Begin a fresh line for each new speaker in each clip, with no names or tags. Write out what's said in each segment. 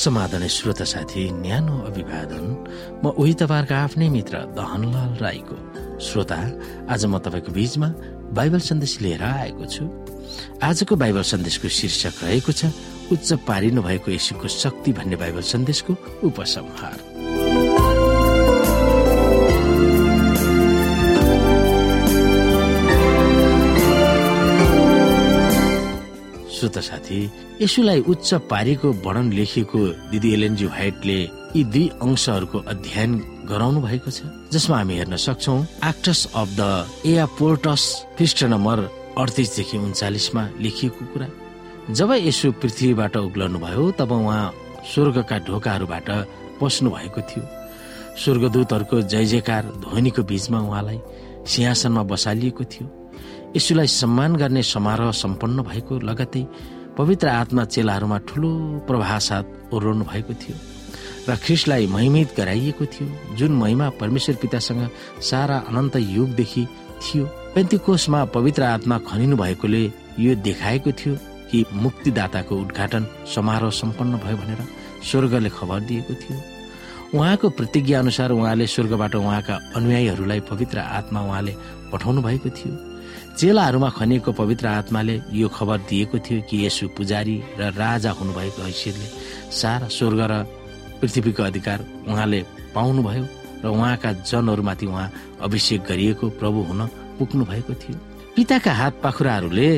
समाधान श्रोता साथी न्यानो अभिवादन। म उही तपाईँहरूको आफ्नै मित्र दहनलाल राईको श्रोता। आज म तपाईँको बीचमा बाइबल सन्देश लिएर आएको छु। आजको बाइबल सन्देशको शीर्षक रहेको छ उच्च पारिनु भएको यसुको शक्ति भन्ने बाइबल सन्देशको उपसंहार। श्रोत साथी यसुलाई उच्च पारीको वर्णन लेखिएको दिदी एलएनजी व्हाइटले यी दुई अंशहरूको अध्ययन गराउनु भएको छ जसमा हामी हेर्न सक्छौ एक्टस अफ द एयापोर्टस पृष्ठ नम्बर अडतिसदेखि उन्चालिसमा लेखिएको कुरा। जब यसु पृथ्वीबाट उक्लनु भयो तब उहाँ स्वर्गका ढोकाहरूबाट पस्नु भएको थियो। स्वर्गदूतहरूको जय जयकार ध्वनिको बीचमा उहाँलाई सिंहासनमा बसालिएको थियो। यसुलाई सम्मान गर्ने समारोह सम्पन्न भएको लगतै पवित्र आत्मा चेलाहरूमा ठुलो प्रभावसाथ ओर्नु भएको थियो र ख्रिसलाई महिमित गराइएको थियो। जुन महिमा परमेश्वर पितासँग सारा अनन्त युगदेखि थियो पेन्तिकोसमा पवित्र आत्मा खनिनु भएकोले यो देखाएको थियो कि मुक्तिदाताको उद्घाटन समारोह सम्पन्न भयो भनेर स्वर्गले खबर दिएको थियो। उहाँको प्रतिज्ञा अनुसार उहाँले स्वर्गबाट उहाँका अनुयायीहरूलाई पवित्र आत्मा उहाँले पठाउनु भएको थियो। चेलाहरूमा खनिएको पवित्र आत्माले यो खबर दिएको थियो कि यसु पुजारी र राजा हुनुभएको हैसियतले सारा स्वर्ग र पृथ्वीको अधिकार उहाँले पाउनुभयो र उहाँका जनहरूमाथि उहाँ अभिषेक गरिएको प्रभु हुन पुग्नु भएको थियो। पिताका हात पाखुराहरूले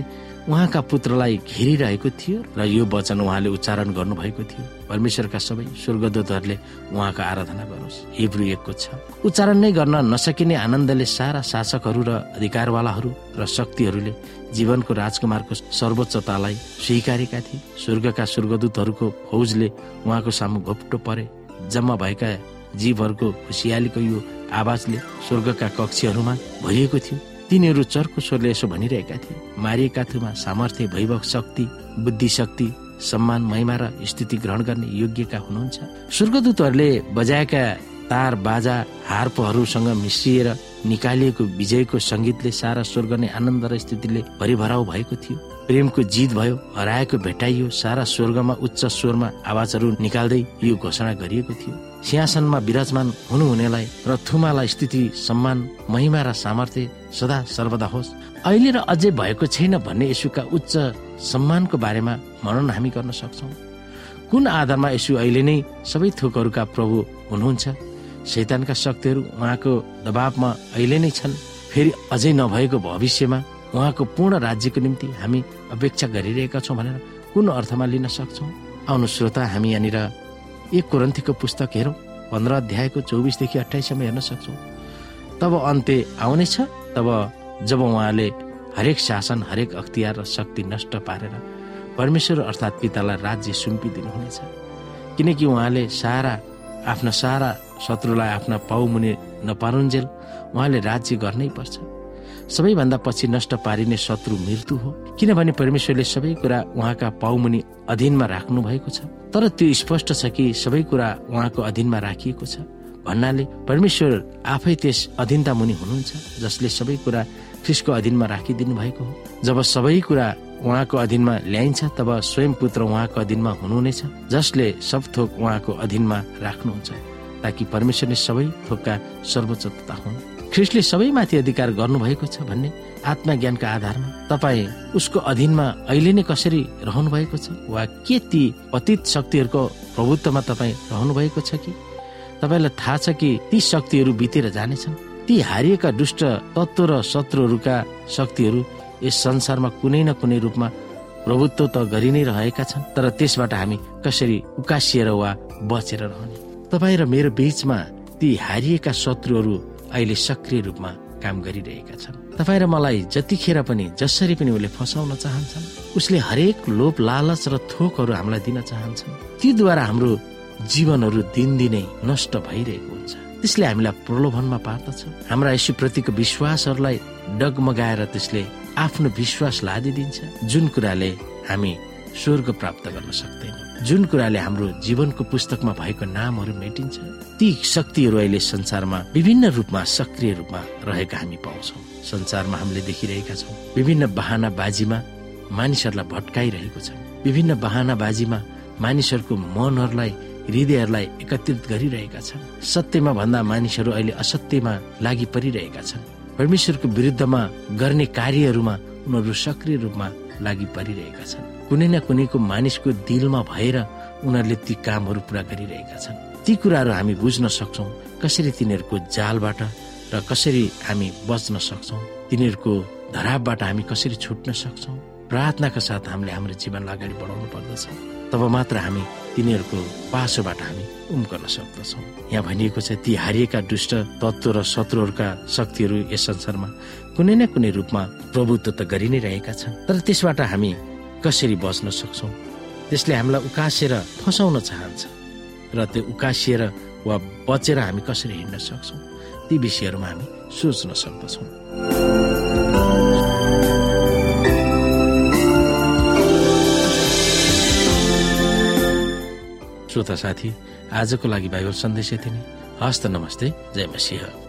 उहाँका पुत्रलाई घेरिरहेको थियो र यो वचन उहाँले उच्चारण गर्नुभएको थियो। परमेश्वरका सबै स्वर्गदूतहरूले उहाँको आराधना गरोस्। हिब्रू एकको छ। उच्चारण नै गर्न नसकिने आनन्दले सारा शासकहरू र अधिकारवालाहरू र शक्तिहरूले जीवनको राजकुमारको सर्वोच्चतालाई स्वीकारेका थिए। स्वर्गका स्वर्गदूतहरूको फौजले उहाँको सामु घोप्टो परे। जम्मा भएका जीवहरूको खुसियालीको यो आवाजले स्वर्गका कक्षीहरूमा भरिएको थियो। तिनीहरू चर्को स्वरले यसो भनिरहेका थिए। मारिएका थुमा सामर्थ्य वैभव शक्ति बुद्धि शक्ति सम्मान महिमा र स्थिति ग्रहण गर्ने योग्यका हुनुहुन्छ। स्वर्गदूतहरूले बजाएका तार बाजा हार्पहरूसँग मिसिएर निकालिएको विजयको संगीतले सारा स्वर्ग नै आनन्द र स्थितिले भरिभराउ भएको थियो। प्रेमको जित भयो हराएको भेटाइयो सारा स्वर्गमा उच्च स्वरमा आवाजहरू निकाल्दै यो घोषणा गरिएको थियो। सिंहासनमा विराजमान हुनुहुनेलाई र थुमालाई स्थिति सम्मान महिमा र सामर्थ्य सदा सर्वदा होस्। अहिले र अझै भएको छैन भन्ने यसुका उच्च सम्मानको बारेमा मनन हामी गर्न सक्छौ। कुन आधारमा यसु अहिले नै सबै थोकहरूका प्रभु हुनुहुन्छ? शैतानका शक्तिहरू उहाँको दबावमा अहिले नै छन्। फेरि अझै नभएको भविष्यमा उहाँको पूर्ण राज्यको निम्ति हामी अपेक्षा गरिरहेका छौँ भनेर कुन अर्थमा लिन सक्छौँ? आउनु श्रोता हामी यहाँनिर एक कुरन्थीको पुस्तक हेरौँ पन्ध्र अध्यायको चौबिसदेखि अठाइससम्म हेर्न सक्छौँ। तब अन्त्य आउनेछ तब जब उहाँले हरेक शासन हरेक अख्तियार र शक्ति नष्ट पारेर परमेश्वर अर्थात् पितालाई राज्य सुम्पिदिनुहुनेछ। किनकि उहाँले सारा आफ्ना सारा शत्रुलाई आफ्ना पाउ मुनि नपारुन्जेल उहाँले राज्य गर्नै पर्छ। सबैभन्दा पछि नष्ट पारिने शत्रु मृत्यु हो। किनभने परमेश्वरले सबै कुरा उहाँका पाउमुनि अधीनमा राख्नु भएको छ। तर त्यो स्पष्ट छ कि सबै कुरा उहाँको अधीनमा राखिएको छ। भन्नाले परमेश्वर आफै त्यस अधीनता मुनि हुनुहुन्छ जसले सबै कुरा ख्रिसको अधीनमा राखिदिनु भएको हो। जब सबै कुरा उहाँको अधीनमा ल्याइन्छ तब स्वयं पुत्र उहाँको अधीनमा हुनुहुनेछ जसले सब थोक उहाँको अधीनमा राख्नुहुन्छ ताकि परमेश्वरले सबै थोकका सर्वोच्चता हुन्। ख्रिस्टले सबैमाथि अधिकार गर्नुभएको छ भन्ने आत्मज्ञानका आधारमा तपाईँ उसको अधीनमा अहिले नै कसरी रहनु भएको छ वा के ती पतित शक्तिहरूको प्रभुत्वमा तपाईँ रहनु भएको छ कि? तपाईँलाई थाहा छ कि ती शक्तिहरू बितेर जानेछन्? ती हारिएका दुष्ट तत्व र शत्रुहरूका शक्तिहरू यस संसारमा कुनै न कुनै रूपमा प्रभुत्व त गरि नै रहेका छन् तर त्यसबाट हामी कसरी उकासिएर वा बचेर रहने? तपाईँ र मेरो बीचमा ती हारिएका शत्रुहरू अहिले सक्रिय रूपमा काम गरिरहेका छन्। तपाईँ र मलाई जतिखेर पनि जसरी पनि उसले फसाउन चाहन्छन् उसले हरेक लोभ लालच र थोकहरू हामीलाई दिन चाहन्छन् तीद्वारा हाम्रो जीवनहरू दिनदिनै नष्ट भइरहेको हुन्छ। त्यसले हामीलाई प्रलोभनमा पार्दछ। हाम्रा प्रतिको विश्वासहरूलाई डगमगाएर त्यसले आफ्नो विश्वास लादिदिन्छ। जुन कुराले हामी स्वर्ग प्राप्त गर्न सक्दैन। जुन कुराले हाम्रो जीवनको पुस्तकमा भएको नामहरू मेटिन्छ ती शक्तिहरू अहिले संसारमा विभिन्न रूपमा सक्रिय रूपमा रहेका हामी पाउँछौ। संसारमा हामीले देखिरहेका छौँ। विभिन्न बाहना बाजीमा मानिसहरूलाई भट्काइरहेको छ विभिन्न बाहना बाजीमा मानिसहरूको मनहरूलाई हृदयहरूलाई एकत्रित गरिरहेका छन्। सत्यमा भन्दा मानिसहरू अहिले असत्यमा लागि परिरहेका छन्। परमेश्वरको विरुद्धमा गर्ने कार्यहरूमा उनीहरू सक्रिय रूपमा लागि परिरहेका छन्। कुनै न कुनैको मानिसको दिलमा भएर उनीहरूले ती कामहरू पुरा गरिरहेका छन्। ती कुराहरू हामी बुझ्न सक्छौ कसरी तिनीहरूको जालबाट र कसरी हामी बच्न सक्छौ तिनीहरूको धरापबाट हामी कसरी छुट्न सक्छौ। प्रार्थनाका साथ हामीले हाम्रो जीवनलाई अगाडि बढाउनु पर्दछ। तब मात्र हामी तिनीहरूको पासोबाट हामी उम्कन सक्दछौँ। यहाँ भनिएको छ ती हारिएका दुष्ट तत्व र शत्रुहरूका शक्तिहरू यस संसारमा कुनै न कुनै रूपमा प्रभुत्व त गरि नै रहेका छन्। तर त्यसबाट हामी कसरी बच्न सक्छौँ? त्यसले हामीलाई उकासेर फसाउन चाहन्छ र त्यो उकासिएर वा बचेर हामी कसरी हिँड्न सक्छौँ? ती विषयहरूमा हामी सोच्न सक्दछौँ। श्रोता साथी आजको लागि बाइबल सन्देश यति नै। हस्त नमस्ते। जय मसिंह।